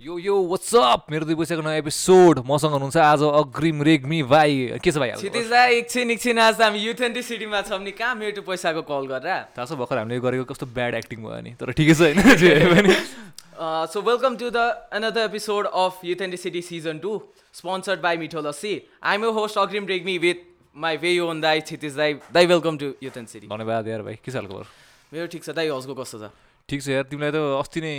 यो यो वाट्सअप मेरो दुई पैसाको नयाँ एपिसोड मसँग हुनुहुन्छ आज अग्रिम रेग्मी भाइ। के छ भाइ क्षितिज एकछिन एकछिन आज त हामी युथ सिटीमा छौँ नि। कहाँ मेरो पैसाको कल गरेर? थाहा छ भर्खर हामीले गरेको कस्तो ब्याड एक्टिङ भयो नि। तर ठिकै छ होइन so welcome to the another episode of Youth and City season two sponsored by Mitho Lassi I'm a host Agrim Regmi with my way योन दाई क्षितिज दाई दाई welcome to Youth and City धन्यवाद यार भाइ। के छ मेरो ठिक छ। दाई हजको कस्तो छ? ठिक छ यार। तिमीलाई त अस्ति नै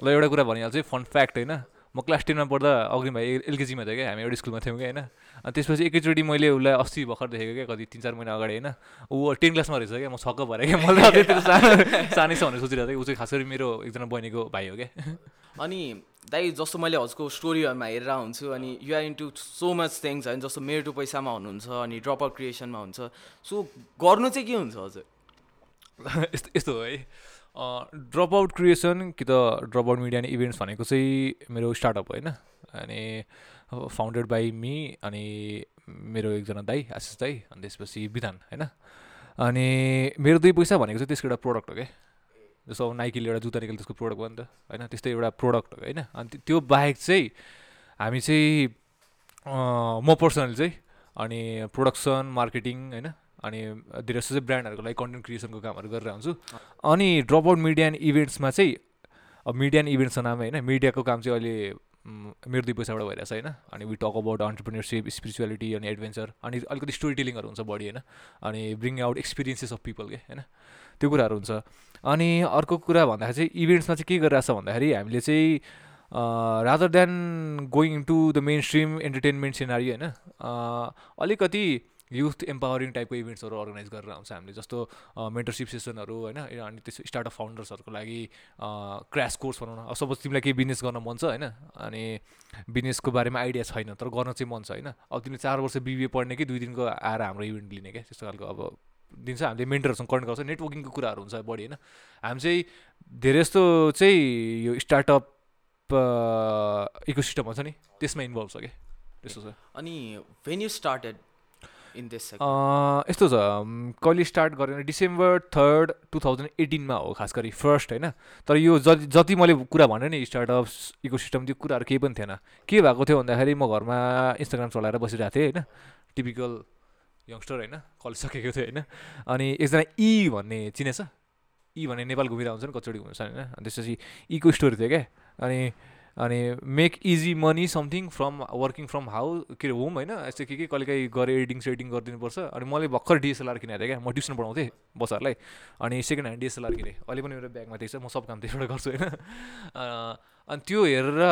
ल एउटा कुरा भनिहाल्छु है फन फ्याक्ट होइन। म क्लास टेनमा पढ्दा अग्रिम भाइ एलकेजीमा थियो क्या हामी एउटा स्कुलमा थियौँ क्या होइन। अनि त्यसपछि एकैचोटि मैले उसलाई अस्ति भर्खर देखेको क्या कति तिन चार महिना अगाडि होइन। ऊ टेन क्लासमा रहेछ क्या म छक्क भएर क्या मैले त्यो सानो सानै छ भनेर सोचिरहेको थिएँ। ऊ चाहिँ खास गरी मेरो एकजना बहिनीको भाइ हो क्या। अनि दाइ जस्तो मैले हजुरको स्टोरीहरूमा हेरेर हुन्छु अनि you're into so much things होइन जस्तो मेरो टु पैसामा हुनुहुन्छ अनि ड्रप आउट क्रिएसनमा हुन्छ। सो गर्नु चाहिँ के हुन्छ हजुर? यस्तो यस्तो हो है। ड्रप आउट क्रिएसन कि त ड्रप आउट मिडिया इभेन्ट्स भनेको चाहिँ मेरो स्टार्टअप होइन? अनि फाउन्डेड बाई मी अनि मेरो एकजना दाई आशिष दाई अनि त्यसपछि विधान होइन? अनि मेरो दुई पैसा भनेको चाहिँ त्यसको एउटा प्रडक्ट हो क्या? जस्तो नाइकीले एउटा जुत्ता निकाल्यो त्यसको प्रडक्ट भयो नि त होइन? त्यस्तै एउटा प्रडक्ट हो होइन? अनि त्यो बाहेक चाहिँ हामी चाहिँ म पर्सनली चाहिँ अनि प्रोडक्सन मार्केटिङ होइन? अनि धेरै जस्तो चाहिँ ब्रान्डहरूको लागि कन्टेन्ट क्रिएसनको कामहरू गरेर हुन्छु अनि ड्रप आउट मिडिया एन्ड इभेन्ट्समा चाहिँ अब मिडिया एन्ड इभेन्ट्सको नाम होइन मिडियाको काम चाहिँ अहिले मेरो दुई पैसाबाट भइरहेछ होइन। अनि we talk about entrepreneurship spirituality अनि एडभेन्चर अनि अलिकति स्टोरी टेलिङहरू हुन्छ बढी होइन। अनि bring out experiences of people के होइन त्यो कुराहरू हुन्छ। अनि अर्को कुरा भन्दाखेरि चाहिँ इभेन्ट्समा चाहिँ के गरिरहेछ भन्दाखेरि हामीले चाहिँ rather than going to the mainstream entertainment scenery होइन अलिकति युथ एम्पावरिङ टाइपको इभेन्ट्सहरू अर्गनाइज गरेर आउँछ हामीले जस्तो मेन्टरसिप सेसनहरू होइन अनि त्यस स्टार्टअप फाउन्डर्सहरूको लागि क्रास कोर्स भनौँ न अब सपोज तिमीलाई केही बिजनेस गर्न मन छ होइन अनि बिजनेसको बारेमा आइडिया छैन तर गर्न चाहिँ मन छ होइन अब तिमीले चार वर्ष बिबिए पढ्ने कि दुई दिनको आएर हाम्रो इभेन्ट लिने क्या त्यस्तो खालको अब दिन्छ हामीले मेन्टरहरूसँग कनेक्ट गर्छ नेटवर्किङको कुराहरू हुन्छ बढी होइन। हामी चाहिँ धेरै जस्तो चाहिँ यो स्टार्टअप इकोसिस्टम हुन्छ नि त्यसमा इन्भल्भ छ क्या त्यस्तो छ। अनि when you started in this यस्तो छ कहिले स्टार्ट गरेँ भने डिसेम्बर थर्ड टु थाउजन्ड एटिनमा हो खास गरी फर्स्ट होइन? तर यो जति मैले कुरा भनेँ नि स्टार्टअप इको सिस्टम त्यो कुराहरू केही पनि थिएन। के भएको थियो भन्दाखेरि म घरमा इन्स्टाग्राम चलाएर बसिरहेको थिएँ होइन? टिपिकल यङ्स्टर होइन? कलेज सकेको थियो होइन? अनि एकजना ई भन्ने चिनेछ। ई भन्ने नेपाल घुमिरहेको हुन्छ नि कचोटि घुम्छ होइन त्यसपछि ईको स्टोरी थियो क्या। अनि अनि make easy money something from working from how के अरे होम होइन? यस्तो के के कहिले काहीँ गएर एडिटिङ सेडिङ गरिदिनुपर्छ। अनि मैले भर्खर डिएसएलआर किनेको थिएँ क्या। म ट्युसन पढाउँथेँ बच्चाहरूलाई अनि सेकेन्ड ह्यान्ड डिएसएलआर किनेँ। अहिले पनि मेरो ब्यागमा थिएछ म सब काम त्यहीबाट गर्छु होइन? अनि त्यो हेरेर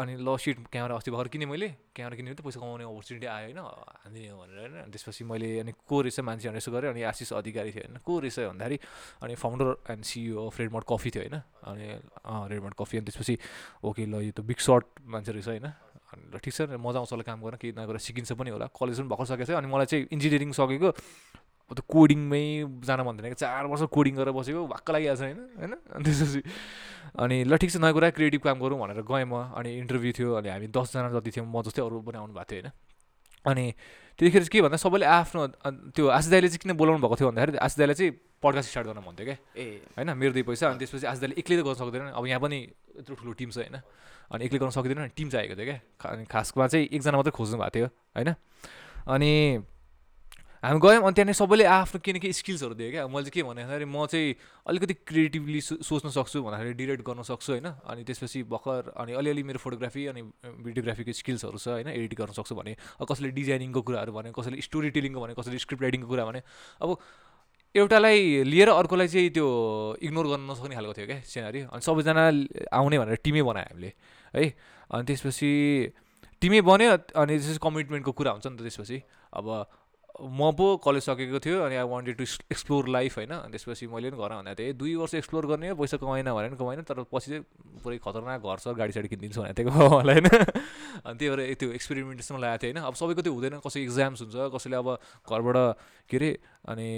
अनि ल सिट क्यामेरा अस्ति भर्खर किनेँ मैले। क्यामेरा किनेँ त पैसा कमाउने अपर्च्युनिटी आयो होइन। हानिदिने भनेर होइन। अनि त्यसपछि मैले अनि को रहेछ मान्छे भनेर यसो गरेँ। अनि आशिष अधिकारी थियो होइन। को रहेछ भन्दाखेरि अनि founder and CEO of Red Mud coffee थियो होइन। अनि रेडमोट कफी अनि त्यसपछि ओके ल यो त बिग सर्ट मान्छे रहेछ होइन। अनि ल ठिक छ। मजा आउँछ होला काम गर्न। केही नगरेर सिकिन्छ पनि होला। कलेज पनि भर्खर सकेको छ। अनि मलाई चाहिँ इन्जिनियरिङ सकेको। त कोडिङमै जान भन्दैन कि चार वर्ष कोडिङ गरेर बसेको भक्क लागिहाल्छ होइन? होइन? अनि त्यसपछि अनि ल ठिक छ नयाँ कुरा क्रिएटिभ काम गरौँ भनेर गएँ म अनि इन्टरभ्यू थियो अनि हामी दसजना जति थियौँ म जस्तै अरू पनि आउनु भएको थियो होइन? अनि त्यतिखेर चाहिँ के भन्दा सबैले आफ्नो त्यो आशिष दाईले चाहिँ किन बोलाउनु भएको थियो भन्दाखेरि आशिष दाईले चाहिँ पडकास्ट स्टार्ट गर्न भन्थ्यो क्या। ए। होइन? मेरो दुई पैसा अनि त्यसपछि आशिष दाईले एक्लै त गर्न सक्दैन। अब यहाँ पनि यत्रो ठुलो टिम छ होइन? अनि एक्लै गर्न सक्दैन टिम चाहिएको थियो क्या। अनि खासमा चाहिँ एकजना मात्रै खोज्नु भएको थियो होइन? अनि हामी गयौँ अनि त्यहाँनिर सबैले आफ्नो के न के स्किल्सहरू दियो क्या। मैले चाहिँ के भने भन्दाखेरि म चाहिँ अलिकति क्रिएटिभली सोच्न सक्छु भन्दाखेरि डिरेक्ट गर्न सक्छु होइन। अनि त्यसपछि भर्खर अनि अलिअलि मेरो फोटोग्राफी अनि भिडियोग्राफीको स्किल्सहरू छ होइन एडिट गर्न सक्छु भने। कसैले डिजाइनिङको कुराहरू भने कसैले स्टोरी टेलिङको भने कसैले स्क्रिप्ट राइटिङको कुरा भने। अब एउटालाई लिएर अर्कोलाई चाहिँ त्यो इग्नोर गर्न नसक्ने खालको थियो क्या सिनारी अनि सबैजना आउने भनेर टिमै बनायो हामीले है। अनि त्यसपछि टिमै बन्यो अनि त्यसपछि कमिटमेन्टको कुरा हुन्छ नि त त्यसपछि। अब म पो कलेज सकेको थियो अनि I wanted to explore life होइन? त्यसपछि मैले पनि घर भनेको थिएँ। दुई वर्ष एक्सप्लोर गर्ने पैसा कमाएन भने पनि कमाएन तर पछि चाहिँ पुरै खतरनाक घर छ गाडी साडी किनिदिन्छु भनेको थिएँ बाबालाई होइन? अनि त्यही भएर त्यो एक्सपेरिमेन्टेसनमा लगाएको थिएँ होइन? अब सबैको त्यो हुँदैन कसै इक्जाम्स हुन्छ कसैले अब घरबाट के अरे अनि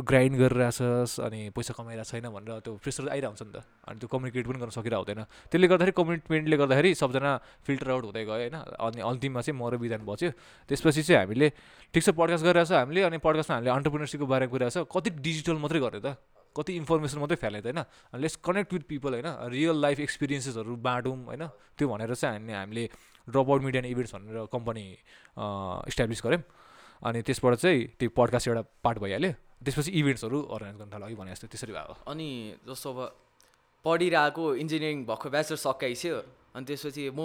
ग्राइन्ड गरिरहेछस् अनि पैसा कमाइरहेको छैन भनेर त्यो प्रेसर आइरहन्छ नि त। अनि त्यो कम्युनिकेट पनि गर्न सकिरहेको हुँदैन। त्यसले गर्दाखेरि कमिटमेन्टले गर्दाखेरि सबजना फिल्टर आउट हुँदै गयो होइन? अनि अन्तिममा चाहिँ म र विधान बच्यो। त्यसपछि चाहिँ हामीले ठिक छ पडकास्ट गरिरहेछ हामीले अनि पडकास्टमा हामीले अन्टरप्रिनरसिपको बारेमा कुरा छ। कति डिजिटल मात्रै गऱ्यो त? कति इन्फर्मेसन मात्रै फ्यालेको होइन? लेट्स कनेक्ट विथ पिपल होइन? रियल लाइफ एक्सपिरियन्सेसहरू बाँडौँ होइन? त्यो भनेर चाहिँ हामी हामीले ड्रप आउट मिडिया इभेन्ट्स भनेर कम्पनी इस्टाब्लिस गऱ्यौँ। अनि त्यसबाट चाहिँ त्यो पडकास्ट एउटा पार्ट भइहाल्यो। त्यसपछि इभेन्ट्सहरू अर्गनाइज गर्न थाल्यो अघि भने जस्तो त्यसरी भयो। अनि जस्तो अब पढिरहेको इन्जिनियरिङ भएको ब्याचलर सकाइसक्यो अनि त्यसपछि म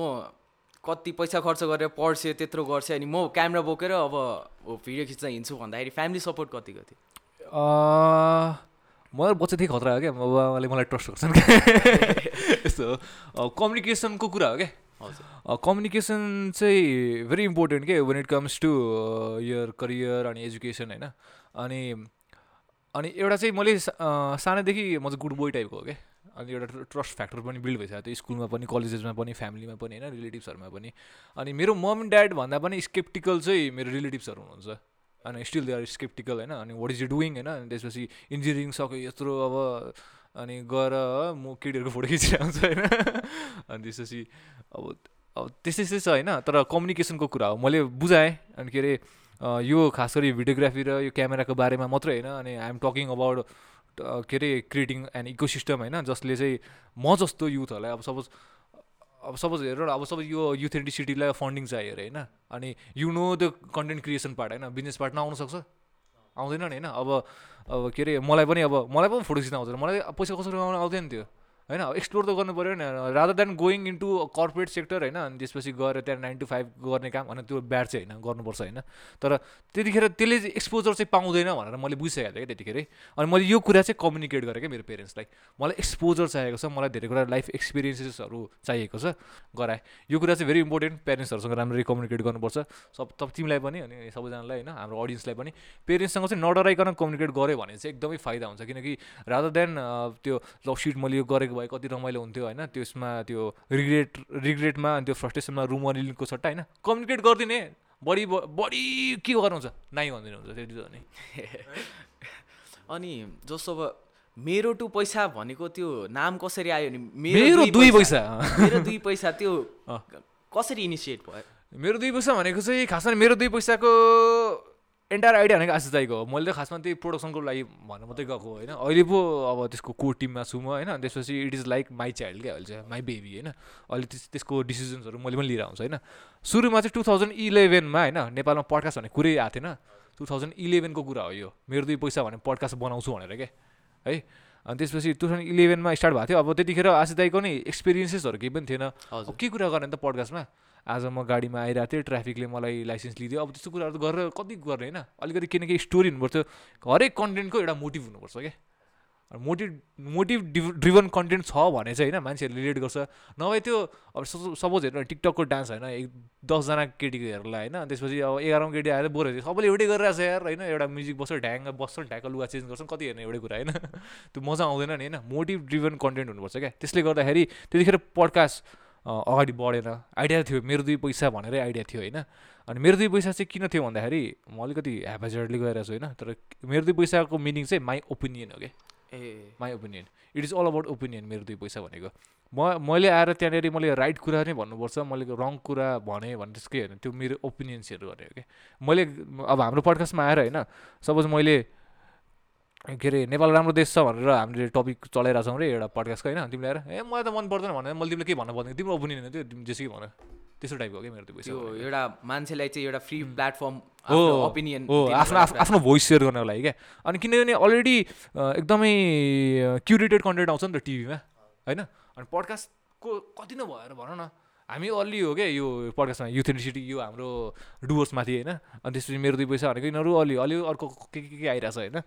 कति पैसा खर्च गरेर पढ्छु त्यत्रो गर्छु अनि म क्यामेरा बोकेर अब भिडियो खिच्न हिँड्छु भन्दाखेरि फ्यामिली सपोर्ट कति कति मलाई बच्चादेखि खतरा हो क्या बाबाले मलाई ट्रस्ट गर्छन्। क्या यस्तो कम्युनिकेसनको कुरा हो क्या? कम्युनिकेसन चाहिँ भेरी इम्पोर्टेन्ट के when it comes to your career अनि एजुकेसन होइन? अनि अनि एउटा चाहिँ मैले सानैदेखि म चाहिँ गुड बोय टाइपको हो क्या अनि एउटा ट्रस्ट फ्याक्टर पनि बिल्ड भइसक्यो त्यो स्कुलमा पनि कलेजेसमा पनि फ्यामिलीमा पनि होइन? रिलेटिभ्सहरूमा पनि। अनि मेरो मम एन्ड ड्याड भन्दा पनि स्केप्टिकल चाहिँ मेरो रिलेटिभ्सहरू हुनुहुन्छ। अनि स्टिल दे आर स्केप्टिकल होइन? अनि वाट इज यु डुइङ होइन? अनि त्यसपछि इन्जिनियरिङ सक्यो यत्रो अब अनि गएर म केटीहरूको फोटो खिचेर आउँछु होइन? अनि त्यसपछि अब अब त्यस्तै त्यस्तै छ होइन? तर कम्युनिकेसनको कुरा हो। मैले बुझाएँ। अनि के अरे यो खास गरी भिडियोग्राफी र यो क्यामेराको बारेमा मात्रै होइन? अनि आइएम टकिङ अबाउट के अरे क्रिएटिङ एन्ड इको सिस्टम होइन? जसले चाहिँ म जस्तो युथहरूलाई अब सपोज अब सपोज हेर अब सपोज यो युथ सिटीलाई फन्डिङ चाहियो अरे होइन? अनि you know the content creation part होइन? बिजनेस पार्ट नआउनु सक्छ? आउँदैन नि होइन? अब अब के अरे मलाई पनि अब मलाई पनि फोटो खिच्न आउँदैन। मलाई पैसा कसरी कमाउनु आउँदैन थियो होइन एक्सप्लोर त गर्नु पऱ्यो नि rather than going into corporate sector होइन अनि त्यसपछि गएर त्यहाँ नाइन टु फाइभ गर्ने काम होइन त्यो ब्याड चाहिँ होइन गर्नुपर्छ होइन। तर त्यतिखेर त्यसले चाहिँ एक्सपोजर चाहिँ पाउँदैन भनेर मैले बुझिसकेको थिएँ क्या त्यतिखेरै। अनि मैले यो कुरा चाहिँ कम्युनिकेट गरेँ क्या मेरो पेरेन्ट्सलाई मलाई एक्सपोजर चाहिएको छ मलाई धेरै कुरा लाइफ एक्सपिरियन्सेसहरू चाहिएको छ। गराएँ। यो कुरा चाहिँ भेरी इम्पोर्टेन्ट पेरेन्ट्सहरूसँग राम्ररी कम्युनिकेट गर्नुपर्छ। सब तब तिमीलाई पनि अनि सबैजनालाई होइन हाम्रो अडियन्सलाई पनि। पेरेन्ट्ससँग चाहिँ नडराइकन कम्युनिकेट गऱ्यो भने चाहिँ एकदमै फाइदा हुन्छ। किनकि रादर देन त्यो ल सिट मैले यो गरेको भए कति रमाइलो हुन्थ्यो होइन त्यसमा त्यो रिग्रेट रिग्रेटमा अनि त्यो फ्रस्ट्रेसनमा रुम अनिलिङको सट्टा होइन कम्युनिकेट गरिदिने बढी बढी के गर्नुहुन्छ? नाइ भनिदिनु हुन्छ त्यति त नि अनि जस्तो अब मेरो टु पैसा भनेको त्यो नाम कसरी आयो नि? मेरो दुई पैसा। मेरो दुई पैसा त्यो। कसरी इनिसिएट भयो? मेरो दुई पैसा भनेको चाहिँ खासमा मेरो दुई पैसाको एन्टायर आइडिया भनेको आशिष दाईको हो। मैले त खासमा त्यही प्रोडक्सनको लागि भनेर मात्रै गएको होइन? अहिले पो अब त्यसको को टिममा छु म होइन? त्यसपछि it is like my child क्या अहिले चाहिँ माई बेबी होइन? अहिले त्यस त्यसको डिसिजन्सहरू मैले पनि लिएर आउँछु होइन? सुरुमा चाहिँ टु थाउजन्ड इलेभेनमा होइन? नेपालमा पडकास्ट भन्ने कुरै आएको थिएन। टु थाउजन्ड इलेभेनको कुरा हो यो। मेरो दुई पैसा भने पडकास्ट बनाउँछु भनेर क्या है? अनि त्यसपछि टु थाउजन्ड इलेभेनमा स्टार्ट भएको थियो। अब त्यतिखेर आशिष दाईको नि एक्सपिरियन्सेसहरू केही पनि थिएन। के कुरा गर्ने त पडकास्टमा आज म गाडीमा आइरहेको थिएँ ट्राफिकले मलाई लाइसेन्स लिदियो अब त्यस्तो कुराहरू त गरेर कति गर्ने होइन? अलिकति केही न केही स्टोरी हुनुपर्छ हरेक कन्टेन्टको एउटा मोटिभ हुनुपर्छ क्या। मोटिभ मोटिभ डिभ ड्रिभन कन्टेन्ट छ भने चाहिँ होइन मान्छेहरूले रिलेट गर्छ। नभए त्यो अब सपोज हेर्नु टिकटकको डान्स होइन एक दसजना केटीको हेर्ला होइन त्यसपछि अब एघारौँ केटी आएर बोर भयो सबैले एउटै गरिरहेको छ यार होइन? एउटा म्युजिक बस्छ ढ्याङ बस्छ ढ्याङ्क लुगा चेन्ज गर्छन् कति हेर्ने एउटै कुरा होइन? त्यो मजा आउँदैन नि होइन? मोटिभ ड्रिभन कन्टेन्ट हुनुपर्छ क्या। त्यसले गर्दाखेरि त्यतिखेर पडकास्ट अगाडि बढेन आइडिया थियो मेरो दुई पैसा भनेरै आइडिया थियो होइन? अनि मेरो दुई पैसा चाहिँ किन थियो भन्दाखेरि म अलिकति ह्यापाजर्डले गएर छु होइन? तर मेरो दुई पैसाको मिनिङ चाहिँ माई ओपिनियन हो क्या? ए। My opinion it is all about opinion मेरो दुई पैसा भनेको। म मैले आएर त्यहाँनिर मैले राइट कुरा नै भन्नुपर्छ मैले रङ कुरा भने भने त्यसकै होइन? त्यो मेरो ओपिनियन्सहरू गरेँ क्या? मैले अब हाम्रो पडकास्टमा आएर होइन? सपोज मैले के अरे नेपाल राम्रो देश छ भनेर हामीले टपिक चलाइरहेको छौँ रे एउटा पडकास्टको होइन? तिमीले आएर ए मलाई त मन पर्दैन भने मैले तिमीले के भन्नु पर्दैन तिम्रो ओपिनियन त्यो जेसुकै भन त्यस्तो टाइपको क्या मेरो दुई पैसा त्यो। एउटा मान्छेलाई चाहिँ एउटा फ्री प्लेटफर्म हो। ओपिनियन हो। आफ्नो आफ्नो भोइस सेयर गर्नको लागि क्या। अनि किनभने अलरेडी एकदमै क्युरेटेड कन्टेन्ट आउँछ नि त टिभीमा होइन? अनि पडकास्टको कति नै भएर भनौँ न। हामी अलि हो क्या यो पडकास्टमा युथ युनिभर्सिटी यो हाम्रो डुवर्समाथि होइन? अनि त्यसपछि मेरो दुई पैसा भनेको यिनीहरू अलि अलि अर्को के के के आइरहेछ होइन?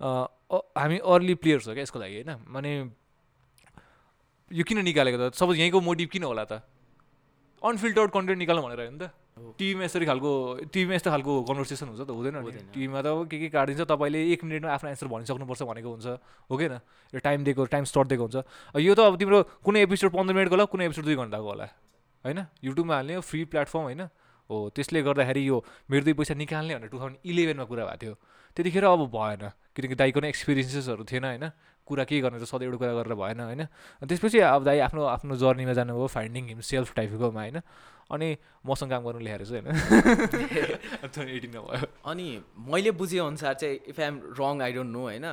हामी अर्ली प्लेयर्स हो क्या यसको लागि होइन? माने यो किन निकालेको त? सपोज यहीँको मोटिभ किन होला त? अनफिल्टर्ड कन्टेन्ट निकाल्नु भनेर होइन त। टिभीमा यसरी खालको टिभीमा यस्तो खालको कन्भर्सेसन हुन्छ त? हुँदैन। टिभीमा त के के काटिदिन्छ तपाईँले एक मिनटमा आफ्नो एन्सर भनिसक्नुपर्छ भनेको हुन्छ। हो कि न यो टाइम दिएको टाइम स्लट दिएको हुन्छ। यो त अब तिम्रो कुनै एपिसोड पन्ध्र मिनटको होला कुनै एपिसोड दुई घन्टाको होला। होइन? युट्युबमा हाल्ने फ्री प्लेटफर्म होइन? हो त्यसले गर्दाखेरि यो मेरो दुई पैसा निकाल्ने भनेर टु थाउजन्ड इलेभेनमा कुरा भएको थियो। त्यतिखेर अब भएन। किनकि दाइको नै एक्सपिरियन्सेसहरू थिएन होइन? कुरा के गर्ने त सधैँ एउटा कुरा गरेर भएन होइन? अनि त्यसपछि अब दाइ आफ्नो आफ्नो जर्नीमा जानुभयो फाइन्डिङ हिम सेल्फ टाइपकोमा होइन? अनि मसँग काम गर्नु ल्याएर चाहिँ होइन? एटिनमा भयो। अनि मैले बुझेअनुसार चाहिँ if I'm wrong I don't know होइन?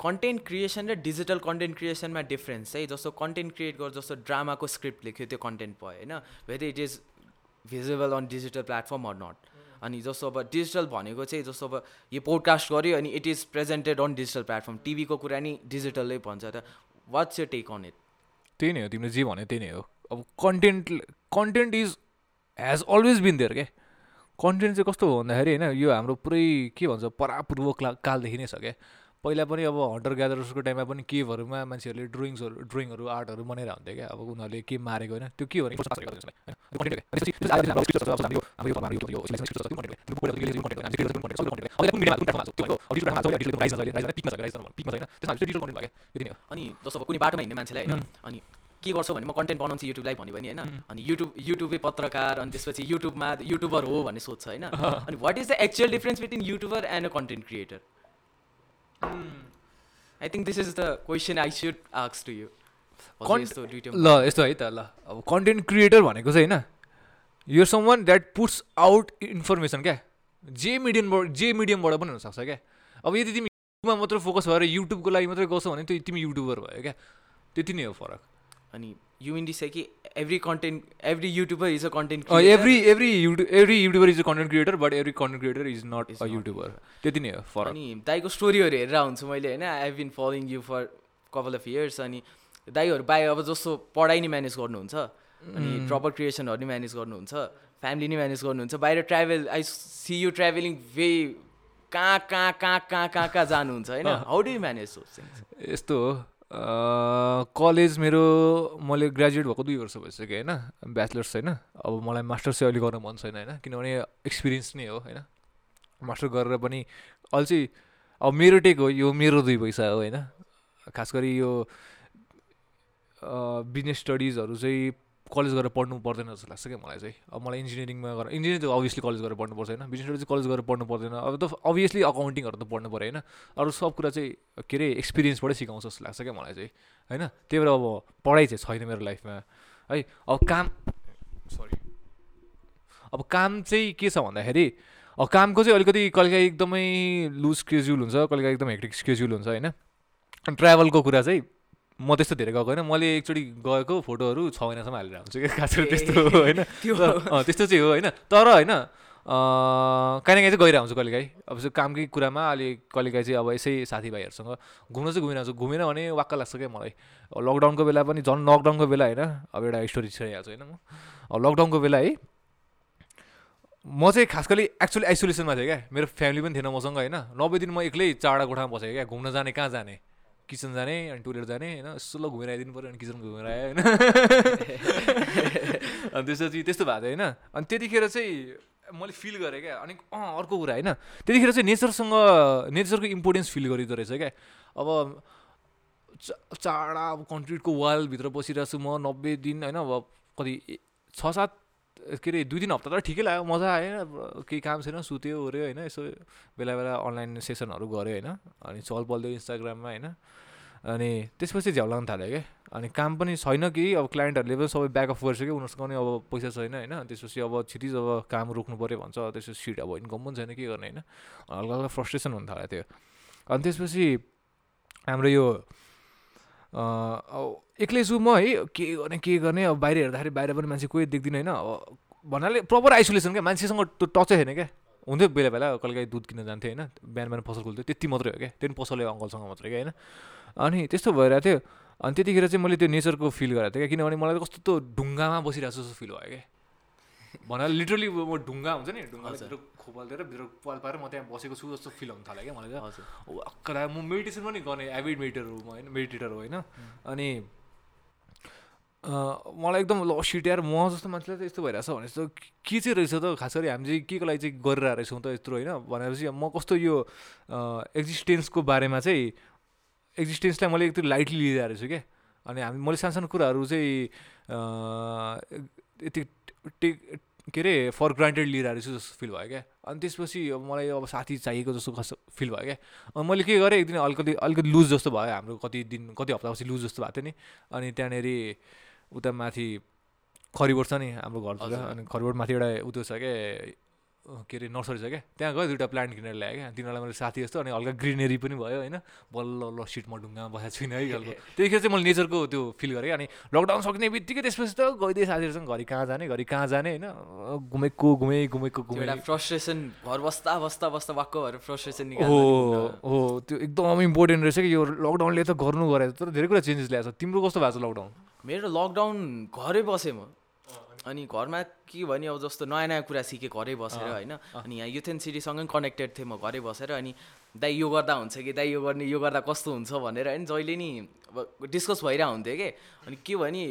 कन्टेन्ट क्रिएसन र डिजिटल कन्टेन्ट क्रिएसनमा डिफ्रेन्स चाहिँ जस्तो कन्टेन्ट क्रिएट गर जस्तो ड्रामाको स्क्रिप्ट लेख्यो त्यो कन्टेन्ट भयो होइन? Whether it is visible on digital platform or not अनि जस्तो अब डिजिटल भनेको चाहिँ जस्तो अब यो पोडकास्ट गऱ्यो अनि it is presented on digital platform टिभीको कुरा नि डिजिटलै भन्छ त। वाट्स यो टेक अन इट त्यही नै हो तिमीले जे भन्यो त्यही नै हो। अब content content is has always been there क्या कन्टेन्ट चाहिँ कस्तो हो भन्दाखेरि होइन यो हाम्रो पुरै के भन्छ परापूर्व कालदेखि नै छ क्या पहिला पनि अब हन्टर ग्यादर्सको टाइममा पनि केभहरूमा मान्छेहरूले ड्रोइङ्सहरू ड्रोइङहरू आर्टहरू बनाएर हुन्थ्यो क्या अब उनीहरूले के मारेको होइन त्यो के हो अनि जस्तो कुनै बाटोमा हिँड्ने मान्छेलाई होइन अनि के गर्छौ भने म कन्टेन्ट बनाउँछु युट्युबलाई भन्यो भने होइन अनि युट्युब युट्युबै पत्रकार अनि त्यसपछि युट्युबमा युट्युबर हो भन्ने सोध्छ होइन अनि what is the actual difference between YouTuber and a content creator I think this is the question I should आक्स to you ल यस्तो है त ल। अब कन्टेन्ट क्रिएटर भनेको चाहिँ होइन यो someone that puts out information क्या जे मिडियमबाट जे मिडियमबाट पनि हुनसक्छ क्या? अब यदि तिमी युट्युबमा मात्रै फोकस भएर युट्युबको लागि मात्रै गर्छौ भने तिमी युट्युबर भयो क्या? त्यति नै हो फरक। अनि यु मिन डिस कि every content every YouTuber is a content every every YouTube every YouTuber is a content creator but every content creator is not a YouTuber त्यति नै हो फरक। अनि दाईको स्टोरीहरू हेरेर हुन्छु मैले होइन? I have been following you for couple of years अनि दाईहरू बाहेक अब जस्तो पढाइ नै म्यानेज गर्नुहुन्छ अनि प्रपर क्रिएसनहरू नि म्यानेज गर्नुहुन्छ फ्यामिली नै म्यानेज गर्नुहुन्छ बाहिर travel I see you travelling way कहाँ कहाँ कहाँ कहाँ कहाँ कहाँ जानुहुन्छ होइन? हाउ डु यु म्यानेज यस्तो हो। कलेज मेरो मैले ग्रेजुएट भएको दुई वर्ष भइसक्यो होइन? ब्याचलर्स होइन? अब मलाई मास्टर्स चाहिँ अहिले गर्न मन छैन होइन? किनभने एक्सपिरियन्स नै हो होइन? मास्टर गरेर पनि अहिले चाहिँ अब मेरो टेक हो यो मेरो दुई पैसा हो होइन? खास गरी यो बिजनेस स्टडिजहरू चाहिँ कलेज गएर पढ्नु पर्दैन जस्तो लाग्छ क्या मलाई चाहिँ। अब मलाई इन्जिनियरिङमा गएर इन्जिनियरिङ त अभियसली कलेज गएर पढ्नु पर्छ होइन? बिजनेस चाहिँ कलेज गएर पढ्नु पर्दैन। अब त अभियसली अकाउन्टिङहरू त पढ्नु पऱ्यो होइन? अरू सब कुरा चाहिँ के अरे एक्सपिरियन्सबाटै सिकाउँछ जस्तो लाग्छ क्या मलाई चाहिँ होइन? त्यही भएर अब पढाइ चाहिँ छैन मेरो लाइफमा। है अब काम सरी अब काम चाहिँ के छ भन्दाखेरि अब कामको चाहिँ अलिकति कहिलेकाहीँ एकदमै लुज स्केड्युल हुन्छ कहिलेकाहीँ एकदम हेक्टिक स्केड्युल हुन्छ होइन? ट्राभलको कुरा चाहिँ म त्यस्तो धेरै गएको होइन। मैले एकचोटि गएको फोटोहरू छ महिनासम्म हालेर आउँछु क्या खास गरी त्यस्तो होइन। त्यस्तो चाहिँ हो होइन। तर होइन काहीँ न काहीँ चाहिँ गइरहेको हुन्छु कहिलेकाहीँ अब कामकै कुरामा अहिले कहिलेकाहीँ चाहिँ अब यसै साथीभाइहरूसँग घुम्न चाहिँ घुमिरहेको छु। घुमेन भने वाक्क लाग्छ क्या मलाई। लकडाउनको बेला पनि झन् लकडाउनको बेला होइन। अब एउटा स्टोरी छइहाल्छु होइन म। लकडाउनको बेला है म चाहिँ खास गरी एक्चुली आइसोलेसनमा थिएँ क्या। मेरो फ्यामिली पनि थिएन मसँग होइन। नब्बे दिन म एक्लै चारवटा कोठामा बसेँ क्या। घुम्न जाने कहाँ जाने? किचन जाने अनि टोइलेट जाने होइन? यसो ल घुमेर आइदिनु पऱ्यो अनि किचन घुमेर आयो होइन? अनि त्यसपछि त्यस्तो भएको थियो होइन? अनि त्यतिखेर चाहिँ मैले फिल गरेँ क्या अनि अँ अर्को कुरा होइन? त्यतिखेर चाहिँ नेचरसँग नेचरको इम्पोर्टेन्स फिल गरिँदो रहेछ क्या। अब चाडा अब कन्क्रिटको वालभित्र बसिरहेको छु म नब्बे दिन होइन? अब कति छ सात के अरे दुई तिन हप्ता त ठिकै लाग्यो मजा आयो केही काम छैन सुत्यो ओऱ्यो होइन यसो बेला बेला अनलाइन सेसनहरू गऱ्यो होइन अनि चल पल्दियो इन्स्टाग्राममा होइन। अनि त्यसपछि झ्याउ लाग्न थाल्यो क्या। अनि काम पनि छैन कि अब क्लाइन्टहरूले पनि सबै ब्याकअप गरिसक्यो उनीहरूसँग पनि अब पैसा छैन होइन। त्यसपछि अब छिटिज अब काम रोक्नु पऱ्यो भन्छ त्यसपछि सिट अब इन्कम पनि छैन के गर्ने होइन। हल्का हल्का फ्रस्ट्रेसन हुन थाल्यो त्यो। अनि त्यसपछि हाम्रो यो एक्लै छु म है के गर्ने के गर्ने अब बाहिर हेर्दाखेरि बाहिर पनि मान्छे कोही देख्दिनँ होइन भन्नाले प्रपर आइसोलेसन क्या मान्छेसँग त्यो टचै छैन क्या। हुन्थ्यो बेला बेला कहिले काहीँ दुध किन्न जान्थ्यो होइन बिहान बिहान पसल खोल्थ्यो त्यति मात्रै हो क्या त्यो पनि पसलले अङ्कलसँग मात्रै क्या होइन। अनि त्यस्तो भइरहेको थियो अनि त्यतिखेर चाहिँ मैले त्यो नेचरको फिल गरेको थिएँ क्या किनभने मलाई कस्तो त ढुङ्गामा बसिरहेको जस्तो फिल भयो क्या। भन्नाले लिटरली म ढुङ्गा हुन्छ नि ढुङ्गाभित्र खोपालिदिएर भित्र पाल पारेर म त्यहाँ बसेको छु जस्तो फिल हुन थाल्यो क्या मलाई चाहिँ म मेडिटेसन पनि गर्ने एभिड मेडिटर हो म होइन मेडिटेटर हो होइन। अनि मलाई एकदम ल सिट्याएर म जस्तो मान्छेलाई त यस्तो भइरहेछ भने जस्तो के चाहिँ रहेछ त? खास गरी हामी चाहिँ के को लागि चाहिँ गरिरहेको रहेछौँ त यत्रो होइन? भनेपछि म कस्तो यो एक्जिस्टेन्सको बारेमा चाहिँ एक्जिस्टेन्सलाई मैले एकदम लाइटली लिइरहेको रहेछु क्या। अनि हामी मैले सानो सानो कुराहरू चाहिँ यति टेक के अरे फर ग्रान्टेड लिइरहेको छु जस्तो फिल भयो क्या। अनि त्यसपछि अब मलाई अब साथी चाहिएको जस्तो कस्तो फिल भयो क्या। अनि मैले के गरेँ एक दिन अलिकति अलिकति लुज जस्तो भयो। हाम्रो कति दिन कति हप्तापछि लुज जस्तो भएको थियो नि। अनि त्यहाँनिर उता माथि खरिबोट छ नि हाम्रो घरतिर। अनि खरिबोट माथि एउटा उतो छ क्या के अरे नर्सरी छ क्या? त्यहाँ गयो दुइटा प्लान्ट किनेर ल्याएँ क्या। तिनीहरूलाई मैले साथी जस्तो अनि हल्का ग्रिनेरी पनि भयो होइन। बल्ल ल सिटमा ढुङ्गामा बसेको छुइनँ है खालको। त्यतिखेर चाहिँ मैले नेचरको त्यो फिल गरेँ अनि लकडाउन सक्ने बित्तिकै त्यसपछि त गइदिएँ साथीहरूसँग घरि कहाँ जाने घरि कहाँ जाने होइन। घुमेको घुमेँ घुमेको घुमेँ। फ्रस्ट्रेसन घर बस्दा बस्दा बस्दा भएर फ्रस्ट्रेसन हो हो त्यो एकदम इम्पोर्टेन्ट रहेछ कि यो लकडाउनले त गर्नु गरेको तर धेरै कुरा चेन्जेस ल्याएको छ। तिम्रो कस्तो भएको छ लकडाउन मेरो लकडाउन घरै बसेँ म। अनि घरमा के भने अब जस्तो नयाँ नयाँ कुरा सिकेँ घरै बसेर होइन। अनि यहाँ युथ एन्ड सिटीसँगै कनेक्टेड थिएँ म घरै बसेर अनि दाइ यो गर्दा हुन्छ कि? दाइ यो गर्ने यो गर्दा कस्तो हुन्छ भनेर होइन जहिले नि अब डिस्कस भइरहेको हुन्थ्यो कि? अनि के भने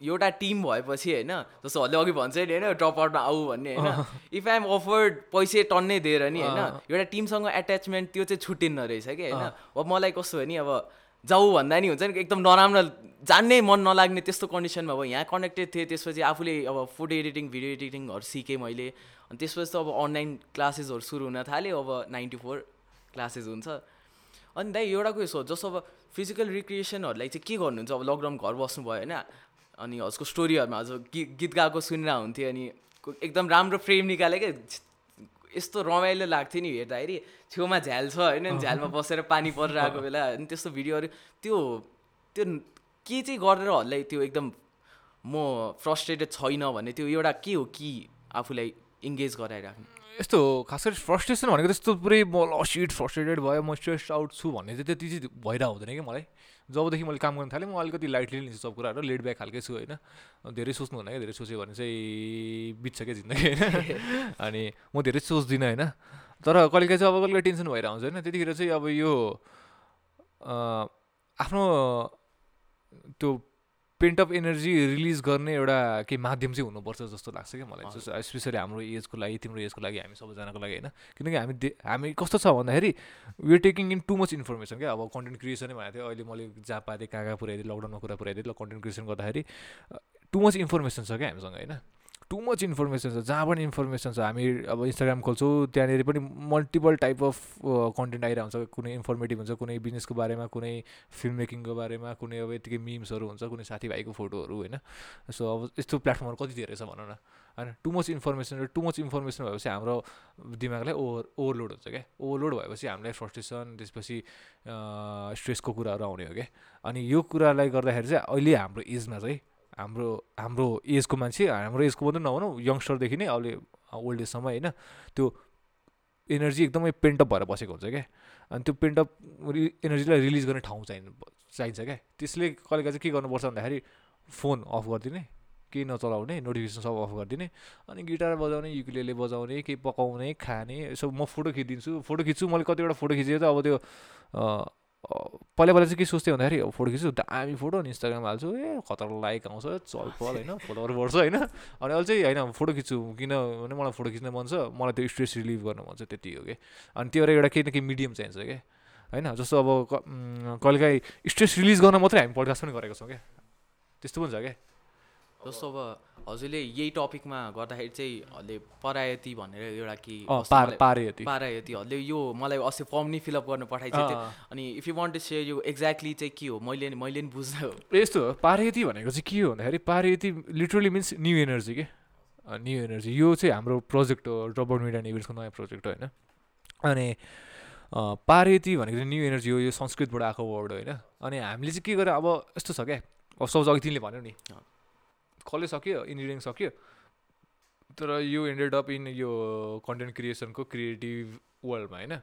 एउटा टिम भएपछि होइन जस्तो हल्ले अघि भन्छ नि होइन ड्रप आउटमा आऊ भन्ने होइन। इफ आइएम अफर्ड पैसै टन्नै दिएर नि होइन एउटा टिमसँग एट्याचमेन्ट त्यो चाहिँ छुट्टिन्न रहेछ कि? होइन? अब मलाई कस्तो भने अब जाऊ भन्दा नि हुन्छ नि एकदम नराम्रो जान्नै मन नलाग्ने त्यस्तो कन्डिसनमा अब यहाँ कनेक्टेड थिएँ त्यसपछि आफूले अब फोटो एडिटिङ भिडियो एडिटिङहरू सिकेँ मैले। अनि त्यसपछि त अब अनलाइन क्लासेसहरू सुरु हुन थाल्यो अब नाइन्टी फोर क्लासेस हुन्छ। अनि दाइ एउटा कुरो सोच जस्तो अब फिजिकल रिक्रिएसनहरूलाई चाहिँ के गर्नुहुन्छ? अब लकडाउन घर बस्नुभयो होइन अनि हजुरको स्टोरीहरूमा हजुर गीत गीत गाएको सुनिरहेको हुन्थ्यो अनि एकदम राम्रो फ्रेम निकाले क्या। यस्तो रमाइलो लाग्थ्यो नि हेर्दाखेरि। छेउमा झ्याल छ होइन झ्यालमा बसेर पानी परिरहेको बेला अनि त्यस्तो भिडियोहरू। त्यो त्यो के चाहिँ गरेर हल्लै त्यो एकदम म फ्रस्ट्रेटेड छैन भने त्यो एउटा के हो कि आफूलाई इङ्गेज गराइराख्नु? यस्तो खास गरी फ्रस्ट्रेसन भनेको त्यस्तो पुरै म लसिट फ्रस्ट्रेटेड भयो म स्ट्रेस आउट छु भन्ने चाहिँ त्यति चाहिँ भइरहेको हुँदैन कि मलाई। जबदेखि मैले काम गर्न थालेँ म अलिकति लाइटली लिन्छु सब कुराहरू लेट ब्याक खालकै छु होइन। धेरै सोच्नु हुँदैन धेरै सोच्यो भने चाहिँ बित्छ क्या जिन्दगी होइन। अनि म धेरै सोच्दिनँ होइन। तर कहिले चाहिँ अब कहिले टेन्सन भएर आउँछ होइन। त्यतिखेर चाहिँ अब यो आफ्नो त्यो पेन्ट अफ एनर्जी रिलिज गर्ने एउटा केही माध्यम चाहिँ हुनुपर्छ जस्तो लाग्छ क्या मलाई। स्पेसली हाम्रो एजको लागि तिम्रो एजको लागि हामी सबैजनाको लागि होइन। किनकि हामी हामी कस्तो छ भन्दाखेरि we taking in too much information क्या। अब कन्टेन्ट क्रिएसनै भनेको थियो। अहिले मैले जहाँ पाएँ कहाँ कहाँ पुऱ्याइदिएँ लकडाउनमा कुरा पुऱ्याइदिएँ। ल कन्टेन्ट क्रिएसन गर्दाखेरि टु मच इन्फर्मेसन छ क्या हामीसँग होइन। टु मच इन्फर्मेसन छ जहाँ पनि इन्फर्मेसन छ हामी अब इन्स्टाग्राम खोल्छौँ त्यहाँनिर पनि मल्टिपल टाइप अफ कन्टेन्ट आइरहेको हुन्छ कुनै इन्फर्मेटिभ हुन्छ कुनै बिजनेसको बारेमा कुनै फिल्म मेकिङको बारेमा कुनै अब यतिकै मिम्सहरू हुन्छ कुनै साथीभाइको फोटोहरू होइन? सो अब यस्तो प्लेटफर्महरू कति धेरै छ भनौँ न होइन? टु मच इन्फर्मेसन र टु मच इन्फर्मेसन भएपछि हाम्रो दिमागलाई ओभर ओभरलोड हुन्छ क्या? ओभरलोड भएपछि हामीलाई फ्रस्ट्रेसन त्यसपछि स्ट्रेसको कुराहरू आउने हो क्या? अनि यो कुरालाई गर्दाखेरि चाहिँ अहिले हाम्रो एजमा चाहिँ हाम्रो हाम्रो एजको मान्छे हाम्रो एजको मात्रै नभनौँ यङ्स्टरदेखि नै अहिले ओल्ड एजसम्म होइन त्यो एनर्जी एकदमै पेन्टअप भएर बसेको हुन्छ क्या। अनि त्यो पेन्टअप एनर्जीलाई रिलिज गर्ने ठाउँ चाहिन्छ चाहिन्छ क्या। त्यसले कहिले चाहिँ के गर्नुपर्छ भन्दाखेरि फोन अफ गरिदिने केही नचलाउने नोटिफिकेसन सब अफ गरिदिने अनि गिटार बजाउने युकुलेले बजाउने केही पकाउने खाने यसो म फोटो खिचिदिन्छु फोटो खिच्छु मैले कतिवटा फोटो खिचेको त अब त्यो पहिला पहिला चाहिँ के सोच्थेँ भन्दाखेरि फोटो खिच्छु दामी फोटो अनि इन्स्टाग्राम हाल्छु। ए खतर लाइक आउँछ चल पल होइन फोटोहरू बढ्छ होइन। अनि अहिले चाहिँ होइन फोटो खिच्छु किनभने मलाई फोटो खिच्न मन छ मलाई त्यो स्ट्रेस रिलिभ गर्न मन छ त्यति हो कि। अनि त्यो एउटा केही न केही मिडियम चाहिन्छ क्या होइन? जस्तो अब कहिलेकाहीँ स्ट्रेस रिलिज गर्न मात्रै हामी पडकास्ट पनि गरेको छौँ क्या त्यस्तो पनि छ क्या जस्तो अब हजुरले यही टपिकमा गर्दाखेरि चाहिँ हल्ले परायती भनेर एउटा कि पारायती। पारायती। हल्ले यो मलाई अस्ति फर्म नि फिलअप गर्न पठाइदिएको थियो अनि if you want to share यो एक्ज्याक्टली चाहिँ के हो? मैले मैले नि बुझ्दा यस्तो हो? पारायती भनेको चाहिँ के हो भन्दाखेरि Parayati literally means new energy के? न्यु एनर्जी यो चाहिँ हाम्रो प्रोजेक्ट हो ड्रप मिडिया नेभिल्सको नयाँ प्रोजेक्ट हो होइन? अनि पारेती भनेको चाहिँ न्यु एनर्जी हो यो संस्कृतबाट आएको वर्ड होइन? अनि हामीले चाहिँ के गरेर अब यस्तो छ क्या अब सब अघि तिमीले भन्यो नि। कलेज सक्यो इन्जिनियरिङ सक्यो। तर यो एन्डेड अप इन यो कन्टेन्ट क्रिएसनको क्रिएटिभ वर्ल्डमा होइन?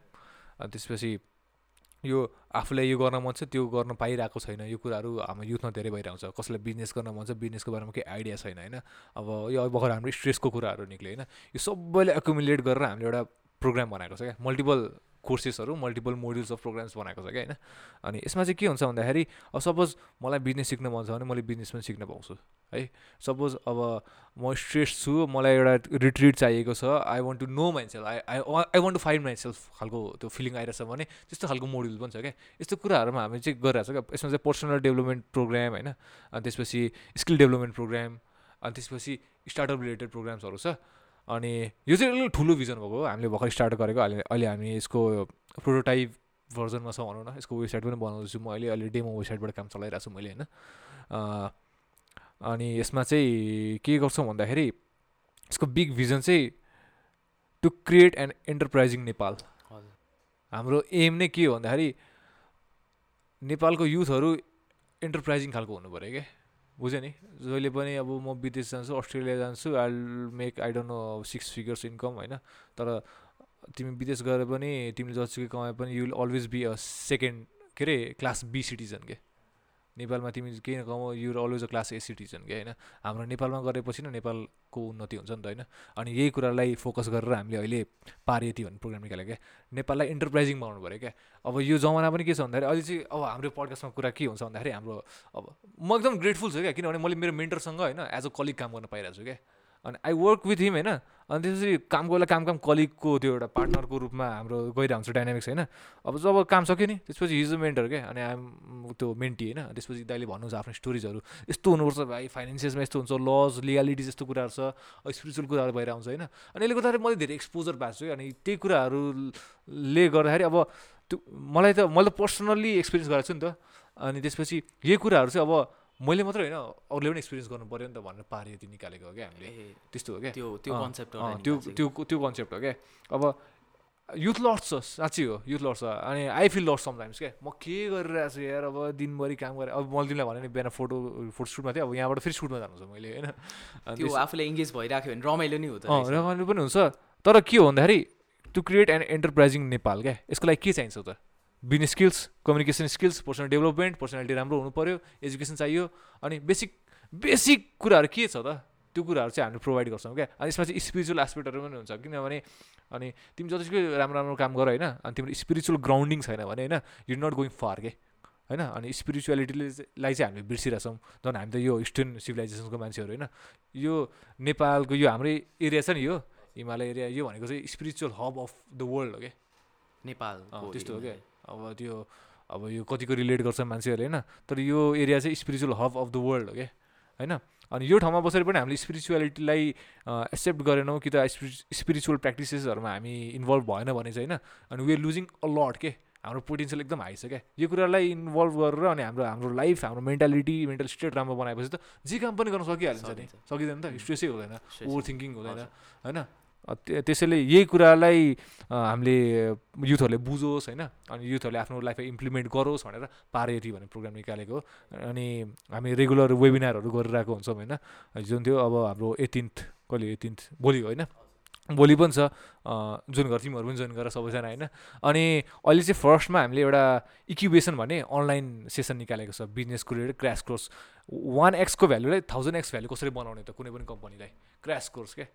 अनि त्यसपछि यो आफूलाई यो गर्न मन छ त्यो गर्न पाइरहेको छैन। यो कुराहरू हाम्रो युथमा धेरै भइरहेको छ कसैलाई बिजनेस गर्न मन छ बिजनेसको बारेमा केही आइडिया छैन होइन? अब यो भर्खर हाम्रो स्ट्रेसको कुराहरू निक्ल्यो होइन? यो सबैले एकुमुलेट गरेर हामीले एउटा प्रोग्राम बनाएको छ क्या। मल्टिपल कोर्सेसहरू मल्टिपल मोड्युल्स अफ प्रोग्राम्स बनाएको छ क्या होइन? अनि यसमा चाहिँ के हुन्छ भन्दाखेरि अब सपोज मलाई बिजनेस सिक्न मन छ भने मैले बिजनेस पनि सिक्न पाउँछु है? सपोज अब म स्ट्रेस छु मलाई एउटा रिट्रिट चाहिएको छ I want to know myself I I I want to find myself खालको त्यो फिलिङ आइरहेछ भने त्यस्तो खालको मोड्युल पनि छ क्या। यस्तो कुराहरूमा हामी चाहिँ गरिरहेको छ क्या। यसमा चाहिँ पर्सनल डेभलपमेन्ट प्रोग्राम होइन? अनि त्यसपछि स्किल डेभलपमेन्ट प्रोग्राम अनि त्यसपछि स्टार्टअप रिलेटेड प्रोग्राम्सहरू छ। अनि यो चाहिँ अलिक ठुलो भिजन भएको हो। हामीले भर्खर स्टार्ट गरेको। अहिले अहिले हामी यसको प्रोटोटाइप भर्जनमा छ भनौँ न। यसको वेबसाइट पनि बनाउँदैछु म अहिले। अहिले डेमो वेबसाइटबाट काम चलाइरहेको छु मैले होइन। अनि यसमा चाहिँ के गर्छौँ भन्दाखेरि यसको बिग भिजन चाहिँ to create an enterprising Nepal. हाम्रो एम नै के हो भन्दाखेरि नेपालको युथहरू एन्टरप्राइजिङ खालको हुनु पऱ्यो क्या। बुझ्यो नि? जहिले पनि अब म विदेश जान्छु अस्ट्रेलिया जान्छु I make I don't know six figures income होइन? तर तिमी विदेश गएर पनि तिमीले जतिसुकै कमाए पनि you will always be a second के अरे क्लास बी सिटिजन के? नेपालमा तिमी केही नकमाउ you always a class A citizen के होइन? हाम्रो नेपालमा गरेपछि नै नेपालको उन्नति हुन्छ नि त होइन? अनि यही कुरालाई फोकस गरेर हामीले अहिले पार यति भन्ने प्रोग्राम निकाल्यो क्या? नेपाललाई इन्टरप्राइजिङ बनाउनु पऱ्यो क्या? अब यो जमाना पनि के छ भन्दाखेरि अहिले चाहिँ अब हाम्रो पडकास्टमा कुरा के हुन्छ भन्दाखेरि हाम्रो अब म एकदम ग्रेटफुल छु क्या? किनभने मैले मेरो मेन्टरसँग होइन एज अ कलिग काम गर्न पाइरहेको छु क्या? अनि आई वर्क विथ हिम होइन? अनि त्यसपछि कामको बेला काम काम कलिगको त्यो एउटा पार्टनरको रूपमा हाम्रो गइरहेको हुन्छ डाइनामिक्स होइन? अब जब काम सक्यो नि त्यसपछि हिज मेन्टर क्या अनि आइएम त्यो मेन्टी होइन? त्यसपछि दाइले भन्नुहुन्छ आफ्नो स्टोरिजहरू यस्तो हुनुपर्छ भाइ फाइनेन्सियसमा यस्तो हुन्छ लज लिगालिटिज यस्तो कुराहरू छ स्पिरिचुअल कुराहरू भइरहेको हुन्छ होइन? अनि यसले गर्दाखेरि मैले धेरै एक्सपोजर पाएको छु अनि त्यही कुराहरूले गर्दाखेरि अब त्यो मलाई त मैले पर्सनल्ली एक्सपिरियन्स गरेको छु नि त। अनि त्यसपछि यही कुराहरू चाहिँ अब मैले मात्रै होइन अरूले पनि एक्सपिरियन्स गर्नु पऱ्यो नि त भनेर पार यति निकालेको हो क्या हामीले। त्यस्तो हो क्या? त्यो त्यो कन्सेप्ट त्यो त्यो त्यो कन्सेप्ट हो क्या? अब युथ लड्छ साँच्ची हो युथ लड्छ अनि आई फिल लड्स समटाइम्स क्या? म के गरिरहेको छु यार अब दिनभरि काम गरेँ अब मैले तिमीलाई भने नि बिहान फोटो फोटोसुटमा थिएँ अब यहाँबाट फेरि सुटमा जानु छ मैले होइन? त्यो आफूले इङ्गेज भइराख्यो भने रमाइलो नि हो त रमाइलो पनि हुन्छ। तर के हो भन्दाखेरि to create an enterprising Nepal क्या? यसको लागि के चाहिन्छ त? Business skills communication skills personal development personality राम्रो हुनु पऱ्यो एजुकेसन चाहियो। अनि बेसिक बेसिक कुराहरू के छ त? त्यो कुराहरू चाहिँ हामीले प्रोभाइड गर्छौँ क्या। अनि यसमा चाहिँ स्पिरिचुअल एस्पेक्टहरू पनि हुन्छ किनभने अनि तिमी जतिसुकै राम्रो राम्रो काम गर होइन अनि तिम्रो स्पिरिचुअल ग्राउन्डिङ छैन भने होइन यु नट गोइङ फार के। होइन? अनि स्पिरिचुअलिटीलाई चाहिँ हामीले बिर्सिरहेछौँ। झन् हामी त यो इस्टर्न सिभिलाइजेसनको मान्छेहरू होइन। यो नेपालको यो हाम्रै एरिया छ नि यो हिमालय एरिया यो भनेको चाहिँ spiritual hub of the world हो क्या नेपाल त्यस्तो हो क्या अब त्यो अब यो कतिको रिलेट गर्छ मान्छेहरूले होइन? तर यो एरिया चाहिँ spiritual hub of the world हो क्या? होइन? अनि यो ठाउँमा बसेर पनि हामीले स्पिरिचुअलिटीलाई एक्सेप्ट गरेनौँ कि त स्पिरिचुअल प्र्याक्टिसेसहरूमा हामी इन्भल्भ भएन भने चाहिँ होइन? अनि we are losing a lot के हाम्रो पोटेन्सियल एकदम हाई छ क्या? यो कुरालाई इन्भल्भ गरेर अनि हाम्रो हाम्रो लाइफ हाम्रो मेन्टालिटी मेन्टल स्टेट राम्रो बनाएपछि त जे काम पनि गर्न सकिहालिन्छ नि। सकिँदैन त? स्ट्रेसै हुँदैन। ओभर थिङ्किङ हुँदैन होइन? त्यसैले यही कुरालाई हामीले युथहरूले बुझोस् होइन? अनि युथहरूले आफ्नो लाइफमा इम्प्लिमेन्ट गरोस् भनेर पारेटी भन्ने प्रोग्राम निकालेको अनि हामी रेगुलर वेबिनारहरू गरिरहेको हुन्छौँ होइन? जुन थियो अब हाम्रो एटिन्थ कहिले एटिन्थ? भोलि होइन? भोलि पनि छ। जुन घर तिमीहरू पनि जोइन गरेर सबैजना होइन? अनि अहिले चाहिँ फर्स्टमा हामीले एउटा इक्युबेसन भन्ने अनलाइन सेसन निकालेको छ बिजनेसको रिलेटेड क्रास कोर्स। वान एक्सको भ्यालुलाई थाउजन्ड एक्स भ्यालु कसरी बनाउने त कुनै पनि कम्पनीलाई? क्रास कोर्स क्या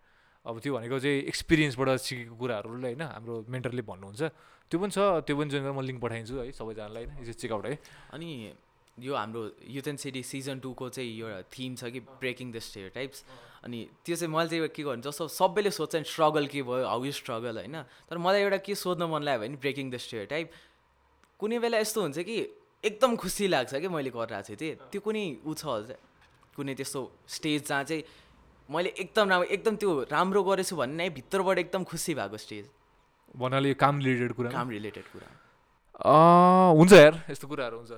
अब त्यो भनेको चाहिँ एक्सपिरियन्सबाट सिकेको कुराहरूले होइन हाम्रो मेन्टरले भन्नुहुन्छ। त्यो पनि छ त्यो पनि जोइन म लिङ्क पठाइदिन्छु है सबैजनालाई होइन चेकआउट है। अनि यो हाम्रो युथ एन्ड सिटी सिजन टूको चाहिँ एउटा थिम छ कि ब्रेकिङ द स्टेयर टाइप्स अनि त्यो चाहिँ मैले चाहिँ के गर्नु जस्तो सबैले सोध्छ नि स्ट्रगल के भयो हाउ यु स्ट्रगल होइन। तर मलाई एउटा के सोध्न मन लाग्यो भने ब्रेकिङ द स्टेयर टाइप कुनै बेला यस्तो हुन्छ कि एकदम खुसी लाग्छ कि मैले गरिरहेको थिएँ त्यो कुनै ऊ छ कुनै त्यस्तो स्टेज जहाँ चाहिँ मैले एकदम राम्रो एकदम त्यो राम्रो गरेछु भन्ने नै भित्रबाट एकदम खुसी भएको स्टेज। भन्नाले काम रिलेटेड कुरा? काम रिलेटेड कुरा। हुन्छ यार यस्तो कुराहरू हुन्छ।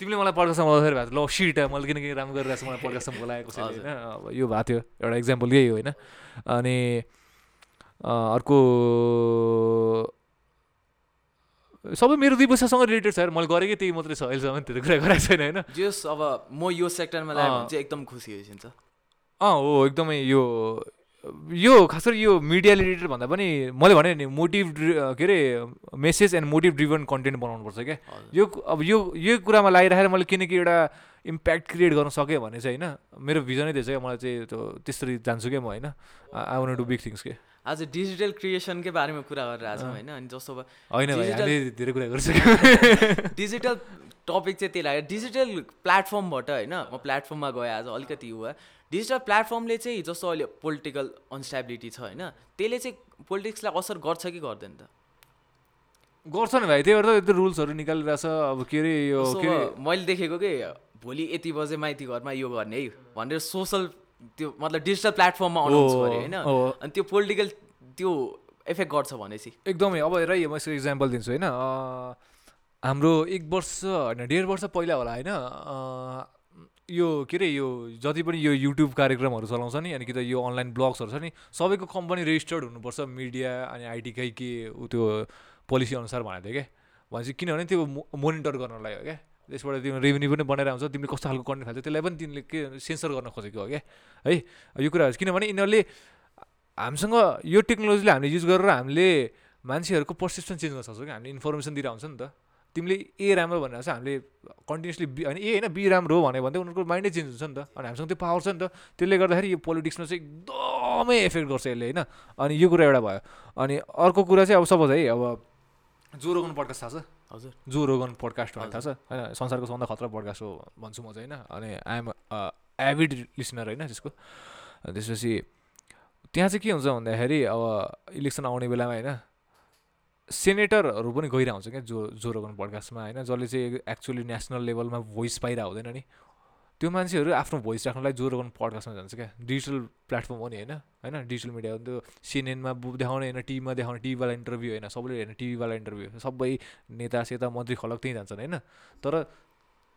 तिमीले मलाई पड्कासम्म बोलाउँदाखेरि भएको ल सिट मैले किनकि राम्रो गरिरहेको छु मलाई पड्कासम्म बोलाएको छ होइन। अब यो भएको थियो एउटा इक्जाम्पल यही हो होइन। अनि अर्को सबै मेरो दुई पैसासँग रिलेटेड छ यार। मैले गरेकै त्यही मात्रै छ अहिलेसम्म त्यो कुरा गरेको छैन होइन। जस अब म यो सेक्टरमा लाग्यो भने चाहिँ एकदम खुसी होइसिन्छ अँ हो एकदमै यो यो खास गरी यो मिडिया रिलेटेड भन्दा पनि मैले भने नि मोटिभ के अरे message and motive driven content बनाउनुपर्छ क्या। यो अब यो यो कुरामा लागिराखेर मैले किनकि एउटा इम्प्याक्ट क्रिएट गर्न सकेँ भने चाहिँ होइन मेरो भिजनै त्यो छ क्या मलाई चाहिँ त्यो त्यसरी जान्छु क्या म होइन। I want do big things के आज डिजिटल क्रिएसनकै बारेमा कुरा गरिरहेको छौँ होइन अनि जस्तो होइन धेरै कुरा गरिसक्यो। डिजिटल टपिक चाहिँ त्यही लाग्यो डिजिटल प्लेटफर्मबाट होइन म प्लेटफर्ममा गएँ आज अलिकति ऊ डिजिटल प्लेटफर्मले चाहिँ जस्तो अहिले पोलिटिकल अनस्टेबिलिटी छ होइन त्यसले चाहिँ पोलिटिक्सलाई असर गर्छ कि गर्दैन त? गर्छ नि भाइ त्यही भएर त रुल्सहरू निकालिरहेछ अब के अरे यो मैले देखेको कि भोलि यति बजे माइती घरमा यो गर्ने है भनेर सोसल त्यो मतलब डिजिटल प्लेटफर्ममा पऱ्यो होइन। अनि त्यो पोलिटिकल त्यो इफेक्ट गर्छ भनेपछि। एकदमै अब हेर म यसको इक्जाम्पल दिन्छु होइन। हाम्रो एक वर्ष होइन डेढ वर्ष पहिला होला होइन यो के अरे यो जति पनि यो युट्युब कार्यक्रमहरू चलाउँछ नि अनि कि त यो अनलाइन ब्लग्सहरू छ नि सबैको कम्पनी रेजिस्टर्ड हुनुपर्छ मिडिया अनि आइटीकै के त्यो पोलिसी अनुसार भनेको थियो क्या। भनेपछि किनभने त्यो मोनिटर गर्नलाई हो क्या। त्यसबाट तिम्रो रेभेन्यू पनि बनाएर आउँछ तिमीले कस्तो खालको कन्टेन्ट खाल्छ त्यसलाई पनि तिमीले के सेन्सर गर्न खोजेको हो क्या। है यो कुराहरू किनभने यिनीहरूले हामीसँग यो टेक्नोलोजीले हामीले युज गरेर हामीले मान्छेहरूको पर्सेप्सन चेन्ज गर्न सक्छौँ कि हामीले इन्फर्मेसन दिएर नि त। तिमीले ए राम्रो भनेर चाहिँ हामीले कन्टिन्युसली बी होइन ए होइन बी राम्रो हो भने भन्दै उनीहरूको माइन्डै चेन्ज हुन्छ नि त। अनि हामीसँग त्यो पावर छ नि त। त्यसले गर्दाखेरि यो पोलिटिक्समा चाहिँ एकदमै एफेक्ट गर्छ यसले होइन? अनि यो कुरा एउटा भयो। अनि अर्को कुरा चाहिँ अब सपोज है अब जो रोगन पड्कास्ट थाहा छ? हजुर। जो रोगन पडकास्ट भन्ने थाहा छ? होइन संसारको सबभन्दा खतरा पडकास्ट हो भन्छु म चाहिँ होइन? अनि आइएम एभिड लिसनर होइन त्यसको। त्यसपछि त्यहाँ चाहिँ के हुन्छ भन्दाखेरि अब इलेक्सन आउने बेलामा होइन? सेनेटरहरू पनि गइरहेको हुन्छ क्या जो जो रोगन पडकास्टमा होइन? जसले चाहिँ एक्चुअली नेसनल लेभलमा भोइस पाइरहेको हुँदैन नि। त्यो मान्छेहरू आफ्नो भोइस राख्नलाई जो रोगन पडकास्टमा जान्छ क्या। डिजिटल प्लेटफर्म हो नि होइन? होइन? डिजिटल मिडिया हो त्यो। सिएनएनमा देखाउने होइन टिभीमा देखाउने टिभीवाला इन्टरभ्यू होइन सबैले होइन टिभीवाला इन्टरभ्यू सबै नेता सेता मन्त्री खलक त्यहीँ जान्छन् होइन? तर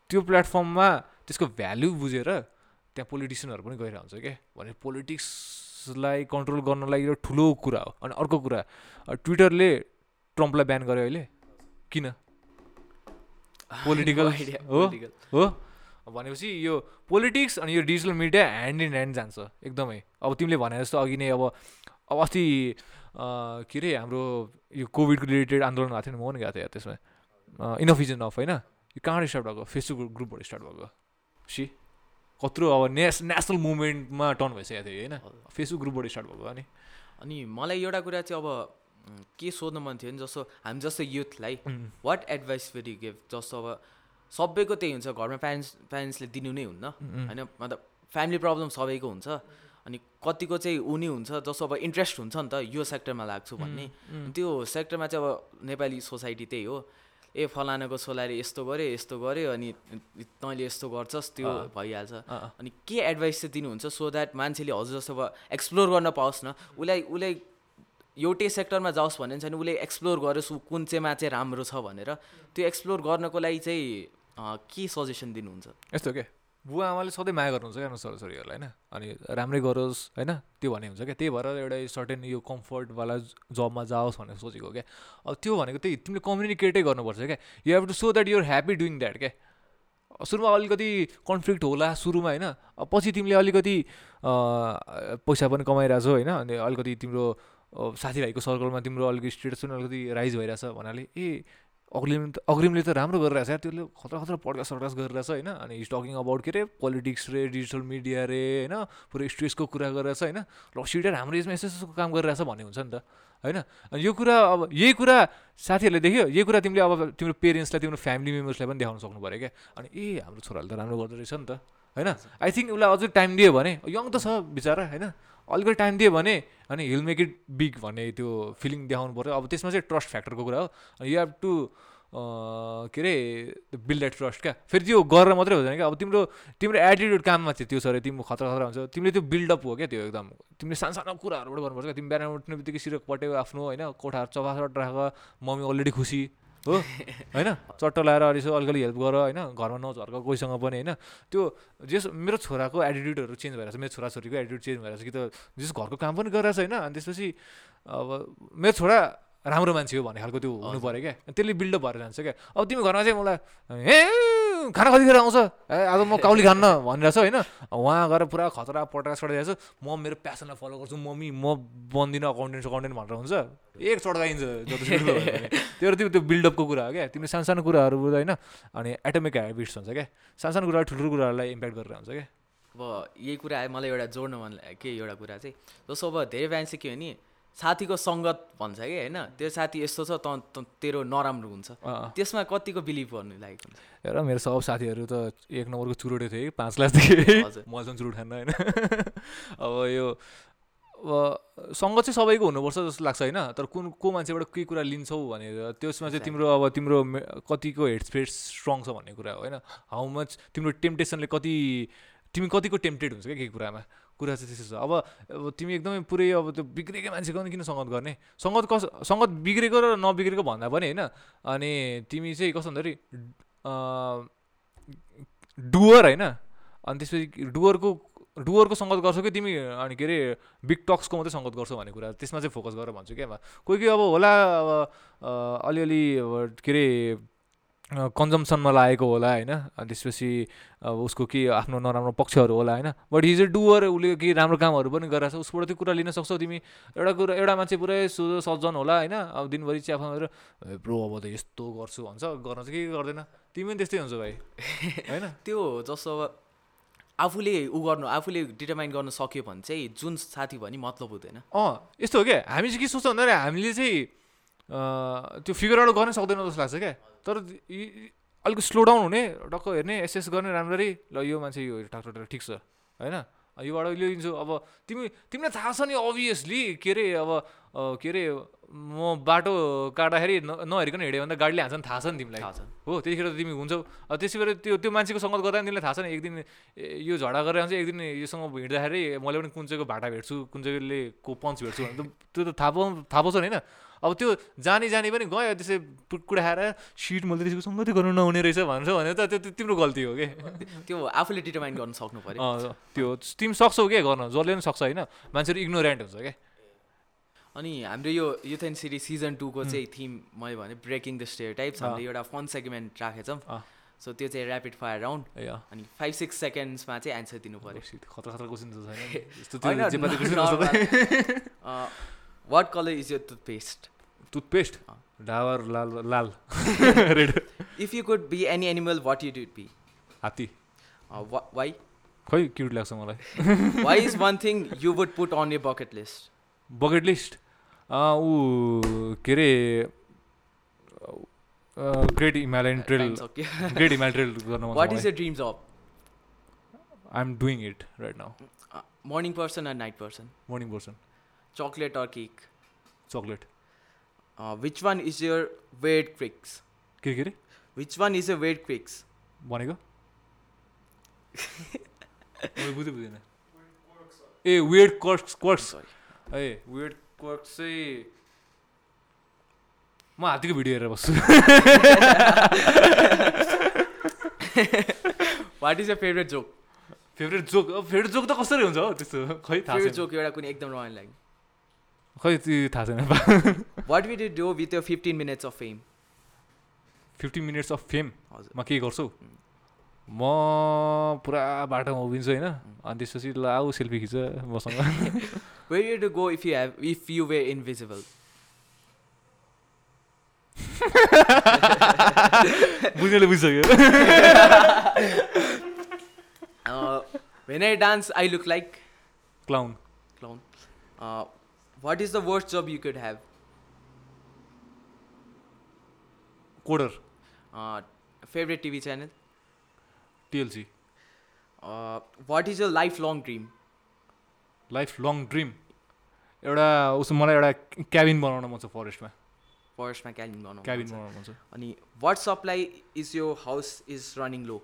त्यो प्लेटफर्ममा त्यसको भ्याल्यु बुझेर त्यहाँ पोलिटिसियनहरू पनि गइरहेको हुन्छ क्या। भने पोलिटिक्सलाई कन्ट्रोल गर्नलाई यो ठुलो कुरा हो। अनि अर्को कुरा ट्विटरले ट्रम्पलाई ब्यान गर्यो अहिले? किन? Political? हो? हो? भनेपछि यो पोलिटिक्स अनि यो digital media hand in hand जान्छ एकदमै। अब तिमीले भने जस्तो अघि नै अब अब अस्ति के अरे हाम्रो यो कोभिडको रिलेटेड आन्दोलन भएको थियो नि म पनि गएको थिएँ त्यसमा। इनफ इज इनफ होइन? यो कहाँबाट स्टार्ट भएको? फेसबुक ग्रुपबाट स्टार्ट भएको। सी? कत्रो अब नेस नेसनल मुभमेन्टमा टर्न भइसकेको थियो होइन? फेसबुक ग्रुपबाट स्टार्ट भएको अनि? अनि मलाई एउटा कुरा चाहिँ अब के सोध्नु मन थियो नि जस्तो हामी जस्तो युथलाई वाट एडभाइस फेरि गिभ जस्तो अब सबैको त्यही हुन्छ घरमा प्यारेन्ट्स प्यारेन्ट्सले दिनु नै हुन्न। होइन मतलब फ्यामिली प्रब्लम सबैको हुन्छ। अनि कतिको चाहिँ ऊ नै हुन्छ जस्तो अब इन्ट्रेस्ट हुन्छ नि त यो सेक्टरमा लाग्छु भन्ने। त्यो सेक्टरमा चाहिँ अब नेपाली सोसाइटी त्यही हो। ए फलानाको छोलाले यस्तो गर्यो यस्तो गर्यो अनि तैँले यस्तो गर्छस् त्यो। भइहाल्छ। अनि के एडभाइस चाहिँ दिनुहुन्छ सो द्याट मान्छेले हजुर जस्तो अब एक्सप्लोर गर्न पाओस् न। उसलाई उसलाई एउटै सेक्टरमा जाओस् भन्ने छैन उसले एक्सप्लोर गरोस् ऊ कुन चाहिँमा चाहिँ राम्रो छ भनेर। त्यो एक्सप्लोर गर्नको लागि चाहिँ के सजेसन दिनुहुन्छ? यस्तो के? बुवा आमाले सधैँ माया गर्नुहुन्छ क्या छोराछोरीहरूलाई होइन? अनि राम्रै गरोस् होइन? त्यो भन्ने हुन्छ क्या? त्यही भएर एउटा सर्टेन यो कम्फर्टवाला जबमा जाओस् भनेर सोचेको क्या। अब त्यो भनेको त्यही तिमीले कम्युनिकेटै गर्नुपर्छ क्या। You have to show that you're happy doing that क्या। सुरुमा अलिकति कन्फ्लिक्ट होला सुरुमा होइन? पछि तिमीले अलिकति पैसा पनि कमाइरहेछौ होइन? अनि अलिकति तिम्रो साथीभाइको सर्कलमा तिम्रो अलिकति स्टेटस पनि अलिकति राइज भइरहेछ भन्नाले ए अग्रिम त अग्रिमले त राम्रो गरिरहेछ यार त्यसले खतरा खतरा पडकास्ट सडकास्ट गरिरहेछ होइन? अनि इज टकिङ अबाउट के अरे पोलिटिक्स रे डिजिटल मिडिया रे होइन? पुरै स्ट्रेसको कुरा गरिरहेछ होइन? ल सिटर हाम्रो यसमा यस्तो यस्तो काम गरिरहेछ भन्ने हुन्छ नि त होइन? अनि यो कुरा अब यही कुरा साथीहरूले देख्यो यही कुरा तिमीले अब तिम्रो पेरेन्ट्सलाई तिम्रो फ्यामिली मेम्बर्सलाई पनि देखाउन सक्नु पऱ्यो क्या? अनि ए हाम्रो छोराले त राम्रो गर्दो रहेछ नि त। होइन? आई थिङ्क उसलाई अझै टाइम दियो भने यङ त छ बिचरा होइन? अलिकति टाइम दियो भने अनि हिल मेक इट बिग भन्ने त्यो फिलिङ देखाउनु पऱ्यो। अब त्यसमा चाहिँ ट्रस्ट फ्याक्टरको कुरा हो। यु हेभ टु के अरे बिल्ड द्याट ट्रस्ट क्या। फेरि त्यो गरेर मात्रै हुँदैन क्या। अब तिम्रो तिम्रो एटिट्युड काममा चाहिँ त्यो अरे तिम्रो खतरा खतरा हुन्छ। तिमीले त्यो बिल्डअप हो क्या त्यो एकदम। तिमीले सानो सानो कुराहरूबाट गर्नुपर्छ क्या। तिमी बिहान उठ्ने बित्तिकै सिरक पट्यो आफ्नो होइन? कोठाहरू चपाचट राख मम्मी अलरेडी खुसी। हो? होइन? चट्ट लाएर यसो अलिकति हेल्प गर होइन? घरमा नझर्क कोहीसँग पनि होइन? त्यो जस मेरो छोराको एटिट्युडहरू चेन्ज भइरहेछ। मेरो छोराछोरीको एटिट्युड चेन्ज भइरहेछ कि त जस घरको काम पनि गरिरहेछ होइन? अनि त्यसपछि अब मेरो छोरा राम्रो मान्छे हो भन्ने खालको त्यो हुनु पऱ्यो क्या। त्यसले बिल्डअप भएर जान्छ क्या। अब तिमी घरमा चाहिँ मलाई ए खाना कतिखेर आउँछ? ए आज म काउली खान्न भनिरहेछ होइन? उहाँ गएर पुरा खतरा पटका चढाइरहेको छु म मेरो प्यासनलाई फलो गर्छु मम्मी म बन्दिनँ अकाउन्टेन्ट अकाउन्टेन्ट भनेर हुन्छ। एक चढाइन्छ त्यो त्यो त्यो बिल्डअपको कुरा हो क्या? तिमीले सानो सानो कुराहरू होइन? अनि एटोमिक हेबिट्स हुन्छ क्या? सानो सानो कुराहरू ठुल्ठुलो कुराहरूलाई इम्प्याक्ट गरेर हुन्छ क्या? अब यही कुरा मलाई एउटा जोड्न मन लाग्यो के एउटा कुरा चाहिँ जस्तो अब धेरै ब्यान्ड चाहिँ के हो नि साथीको सङ्गत भन्छ कि होइन? त्यो साथी यस्तो छ त तेरो नराम्रो हुन्छ। त्यसमा कतिको बिलिभ गर्नु लागेको हुन्छ? हेर मेरो सब साथीहरू त एक नम्बरको चुरोटे थियो कि पाँच क्लासदेखि चाहिँ चुरोट खान्न होइन? अब यो अब सङ्गत चाहिँ सबैको हुनुपर्छ जस्तो लाग्छ होइन? तर कुन को मान्छेबाट के कुरा लिन्छौ भनेर त्यसमा चाहिँ तिम्रो अब तिम्रो कतिको हेड स्पेस स्ट्रङ छ भन्ने कुरा हो होइन? हाउ मच तिम्रो टेम्पटेसनले कति तिमी कतिको टेम्पटेड हुन्छ क्या केही कुरामा? कुरा चाहिँ त्यस्तो छ। अब अब तिमी एकदमै पुरै अब त्यो बिग्रेकै मान्छेको पनि किन सङ्गत गर्ने? सङ्गत कस सङ्गत बिग्रेको र नबिग्रेको भन्दा पनि होइन अनि तिमी चाहिँ कस्तो भन्दाखेरि डुवर होइन अनि त्यसपछि डुवरको डुवरको सङ्गत गर्छौ कि तिमी? अनि के अरे बिग टक्सको मात्रै सङ्गत गर्छौ भन्ने कुरा। त्यसमा चाहिँ फोकस गरेर भन्छु क्या कोही कोही अब होला अब अलिअलि के अरे कन्जम्सनमा लागेको होला होइन। त्यसपछि अब उसको के आफ्नो नराम्रो पक्षहरू होला होइन। बट हिज ए डुवर उसले केही राम्रो कामहरू पनि गरिरहेको छ उसबाट त्यो कुरा लिन सक्छौ तिमी। एउटा कुरा एउटा मान्छे पुरै सोझो सज्जन होला होइन। अब दिनभरि चिया खाएर ब्रो अब त यस्तो गर्छु भन्छ। गर्न चाहिँ के गर्दैन। तिमी पनि त्यस्तै हुन्छ भाइ। होइन? त्यो जस्तो अब आफूले उ गर्नु आफूले डिटरमाइन गर्न सक्यो भने चाहिँ जुन साथी भने मतलब हुँदैन। अँ यस्तो हो क्या। हामी चाहिँ के सोच्छौँ भन्दाखेरि हामीले चाहिँ अँ, त्यो फिगर आउट गर्न सक्दैनौँ जस्तो लाग्छ क्या। तर अलिक स्लो डाउन हुने टक्क हेर्ने एसेस गर्ने राम्ररी ल यो मान्छे यो डाक्टर ठिक छ होइन? योबाट लिइदिन्छु अब तिमी तिमीलाई थाहा छ नि अभियसली के अरे अब के अरे म बाटो काट्दाखेरि न नहेरिकन हिँड्यो भने त गाडीले हान्छ नि थाहा छ नि तिमीलाई। थाहा छ। हो त्यतिखेर त तिमी हुन्छौ। अब त्यसै भएर त्यो त्यो मान्छेको सङ्गत गर्दा तिमीलाई थाहा छ नि एक दिन यो झगडा गरेर आउँछ एक दिन योसँग हिँड्दाखेरि मैले पनि कुन चाहिँको भाटा भेट्छु कुन चाहिँले को पञ्च भेट्छु भने त त्यो त थाहा पाउ थाहा पाउँछ नि होइन? अब त्यो जानी जानी पनि गयो त्यसै खाएर सिट मैले त्यसको सङ्गतै गर्नु नहुने रहेछ भन्छ भने त त्यो तिम्रो गल्ती हो कि? त्यो आफूले डिटरमाइन गर्न सक्नु पऱ्यो। त्यो तिमी सक्छौ के गर्न? जसले पनि सक्छ होइन? मान्छेहरू इग्नोरेन्ट हुन्छ क्या अनि हाम्रो यो युथ एन्ड सिरिज सिजन टूको चाहिँ थिम मैले भने ब्रेकिङ द स्टेयर टाइप्स हामीले एउटा फन सेगमेन्ट राखेछौँ। अँ। सो त्यो चाहिँ ऱ्यापिड फायर राउन्ड। अनि फाइभ सिक्स सेकेन्ड्समा चाहिँ एन्सर दिनु पऱ्यो। खतरा खतरा क्वेसन त छैन यस्तो होइन, त्यो जे पायो त्यो question जस्तो what colour is your toothpaste toothpaste अँ। Dabur Lal Lal red if you could be any animal what you would be हात्ती वाइ खै क्युट लाग्छ मलाई why is one thing you would put on your bucket list bucket list ऊ के अरे Great Himalayan Trail Great Himalayan Trail गर्न what is मन your dream job I am doing it right now morning person and night person morning person chocolate or cake chocolate which one is your weird quirks के के अरे which one is your weird quirks भनेको मैले बुझेँ बुझेन ए वेड कर्क्स कर्क्स ए वेड कर्क्स चाहिँ म हात्तीको भिडियो हेरेर बस्छु what is your favourite joke favourite joke favourite joke त कसरी हुन्छ हौ त्यस्तो खै थाहा जोक एउटा कुनै एकदम रमाइलो लाग्यो खै त्यो थाहा छैन what would you do with your fifteen minutes of fame fifteen minutes of fame हजुर। म के गर्छु? म पुरा बाटोमा उभिन्छु होइन। अनि त्यसपछि ल आऊ सेल्फी खिच मसँग। Where you to go if you have if you were invisible बुझ्नेले बुझिसक्यो when I dance I look like clown clown. What is the worst job you could have? Coder Uh, favorite TV channel? TLC Uh, what is your lifelong dream? Lifelong dream एउटा उसो मलाई एउटा cabin बनाउन मन छ फरेस्टमा फरेस्टमा cabin बनाउनु cabin. बनाउन मन छ अनि वाट सप्लाई इज यो हाउस इज रनिङ लो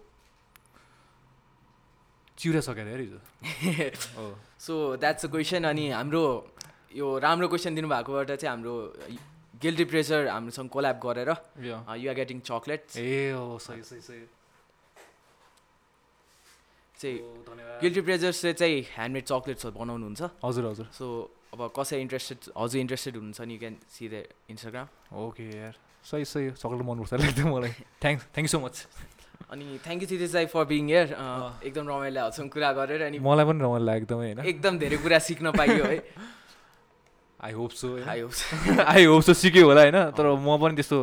चिउरा सकेर हिजो सो द्याट्स अ क्वेसन अनि हाम्रो यो राम्रो क्वेसन दिनुभएकोबाट चाहिँ हाम्रो गिल्टी प्रेसर हामीसँग कोल्याब गरेर या। यु आर गेटिङ चक्लेट ए हो सही सही सही। चाहिँ। गिल्टी प्रेजर्सले चाहिँ ह्यान्डमेड चक्लेट्सहरू बनाउनुहुन्छ। हजुर हजुर। सो अब कसै इन्ट्रेस्टेड हजुर इन्ट्रेस्टेड हुनुहुन्छ नि you can see the Instagram okay यार। सही सही चक्लेट मनपर्छ लाग्थ्यो मलाई। थ्याङ्क यू सो मच अनि थ्याङ्क यू दिदी साई फर बिङ हियर। एकदम रमाइलो हाल्छौँ कुरा गरेर अनि मलाई पनि रमाइलो लाग्यो एकदमै होइन? एकदम धेरै कुरा सिक्न पाइयो है। I hope so I hope I hope so सिक्यो होला होइन? तर म पनि त्यस्तो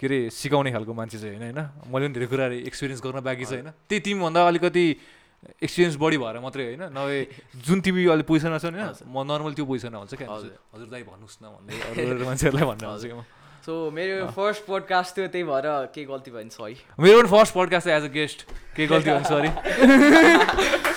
के अरे सिकाउने खालको मान्छे चाहिँ होइन होइन? मैले पनि धेरै कुराहरू एक्सपिरियन्स गर्न बाँकी छ होइन? त्यही तिमीभन्दा अलिकति एक्सपिरियन्स बढी भएर मात्रै होइन? नभए जुन तिमी अहिले पोजिसनमा छ नि हजुर। म नर्मल त्यो पोजिसनमा हुन्छ क्या हजुर। हजुर। दाइ भन्नुहोस् न भन्दै मान्छेहरूलाई भन्नु हुन्छ क्या म। सो मेरो फर्स्ट पोडकास्ट थियो त्यही भएर के गल्ती भयो भने सरी। मेरो पनि first podcast as a guest के गल्ती हुन्छ सरी?